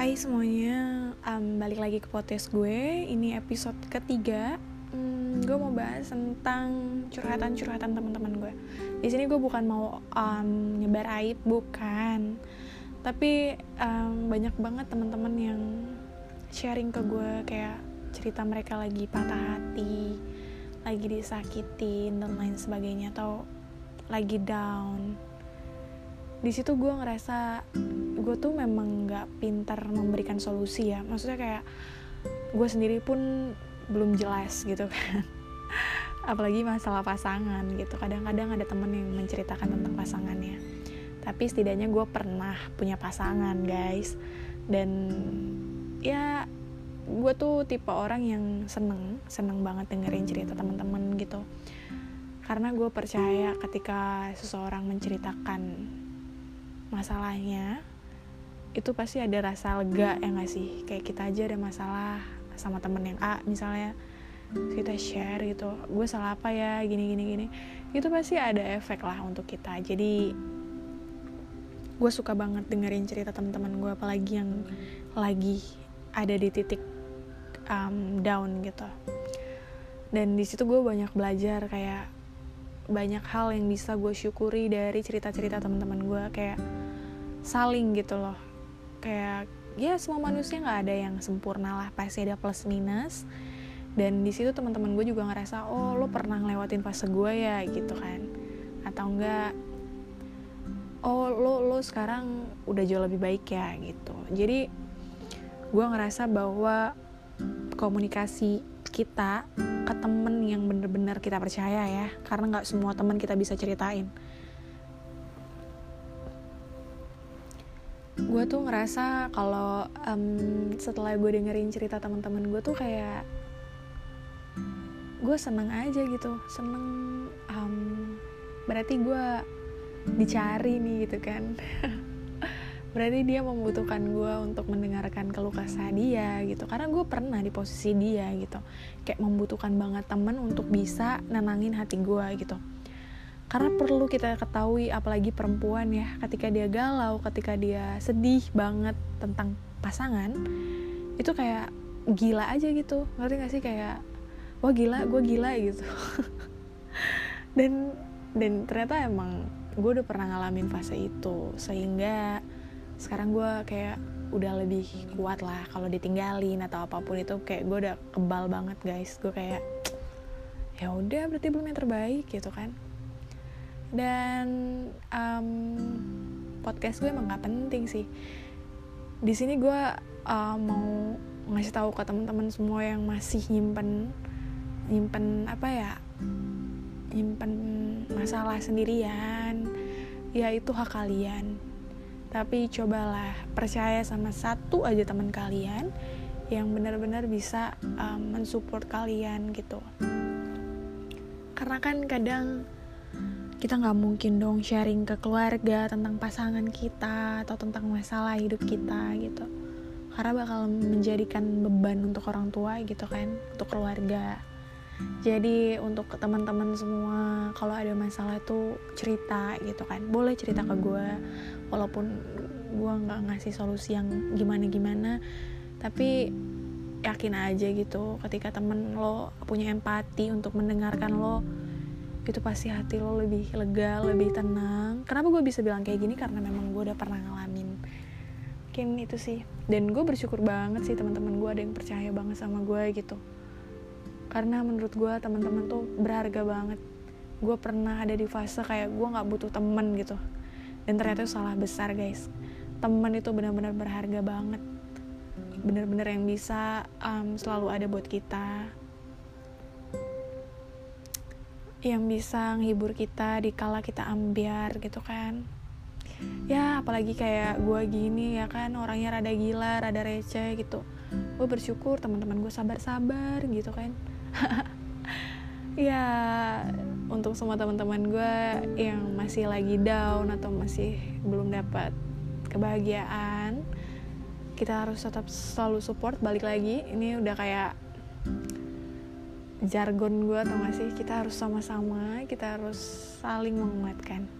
Hai semuanya, um, balik lagi ke podcast gue. Ini episode ketiga. Hmm, gue mau bahas tentang curhatan-curhatan teman-teman gue. Di sini gue bukan mau um, nyebar aib, bukan. Tapi um, banyak banget teman-teman yang sharing ke gue kayak cerita mereka lagi patah hati, lagi disakitin dan lain sebagainya atau lagi down. Di situ gue ngerasa gue tuh memang nggak pintar memberikan solusi ya. Maksudnya kayak gue sendiri pun belum jelas gitu kan. Apalagi masalah pasangan gitu. Kadang-kadang ada temen yang menceritakan tentang pasangannya. Tapi setidaknya gue pernah punya pasangan guys. Dan ya gue tuh tipe orang yang seneng seneng banget dengerin cerita teman-teman gitu. Karena gue percaya ketika seseorang menceritakan masalahnya itu pasti ada rasa lega ya gak sih? Kayak kita aja ada masalah sama temen yang A misalnya kita share gitu gue salah apa ya? Gini gini gini. Itu pasti ada efek lah untuk kita. Jadi gue suka banget dengerin cerita teman-teman gue apalagi yang lagi ada di titik um, down gitu. Dan di situ gue banyak belajar kayak banyak hal yang bisa gue syukuri dari cerita-cerita teman-teman gue kayak saling gitu loh. Kayak ya semua manusia nggak ada yang sempurna lah pasti ada plus minus. Dan di situ teman-teman gue juga ngerasa oh lo pernah ngelewatin fase gue ya gitu kan. Atau enggak oh lo lo sekarang udah jauh lebih baik ya gitu. Jadi gue ngerasa bahwa komunikasi kita ke temen yang bener-bener kita percaya ya karena nggak semua teman kita bisa ceritain gue tuh ngerasa kalau um, setelah gue dengerin cerita teman-teman gue tuh kayak gue seneng aja gitu. Seneng um, berarti gue dicari nih gitu kan. Berarti dia membutuhkan gue untuk mendengarkan keluh kesah dia gitu. Karena gue pernah di posisi dia gitu. Kayak membutuhkan banget temen untuk bisa nenangin hati gue gitu karena perlu kita ketahui apalagi perempuan ya ketika dia galau ketika dia sedih banget tentang pasangan itu kayak gila aja gitu. Ngerti gak sih? Kayak wah gila gue gila gitu. Dan dan ternyata emang gue udah pernah ngalamin fase itu. Sehingga sekarang gue kayak udah lebih kuat lah kalau ditinggalin atau apa pun itu. Kayak gue udah kebal banget guys. Gue kayak ya udah berarti belum yang terbaik gitu kan dan um, podcast gue emang gak penting sih. Di sini gue uh, mau ngasih tahu ke teman-teman semua yang masih nyimpen nyimpen apa ya nyimpen masalah sendirian ya itu hak kalian. Tapi cobalah percaya sama satu aja teman kalian yang benar-benar bisa um, mensupport kalian gitu. Karena kan kadang kita nggak mungkin dong sharing ke keluarga tentang pasangan kita atau tentang masalah hidup kita gitu. Karena bakal menjadikan beban untuk orang tua gitu kan untuk keluarga. Jadi untuk teman-teman semua kalau ada masalah itu cerita gitu kan. Boleh cerita ke gue walaupun gue nggak ngasih solusi yang gimana gimana tapi yakin aja gitu ketika temen lo punya empati untuk mendengarkan lo itu pasti hati lo lebih lega lebih tenang. Kenapa gue bisa bilang kayak gini? Karena memang gue udah pernah ngalamin. Mungkin itu sih. Dan gue bersyukur banget sih teman-teman gue ada yang percaya banget sama gue gitu. Karena menurut gue teman-teman tuh berharga banget. Gue pernah ada di fase kayak gue nggak butuh temen gitu. Dan ternyata itu salah besar guys. Teman itu benar-benar berharga banget. Bener-bener yang bisa um, selalu ada buat kita yang bisa menghibur kita di kala kita ambiar gitu kan. Ya apalagi kayak gue gini ya kan orangnya rada gila rada receh gitu. Gue bersyukur teman-teman gue sabar-sabar gitu kan. Ya untuk semua teman-teman gue yang masih lagi down atau masih belum dapat kebahagiaan kita harus tetap selalu support balik lagi. Ini udah kayak jargon gue atau gak sih? Kita harus sama-sama kita harus saling menguatkan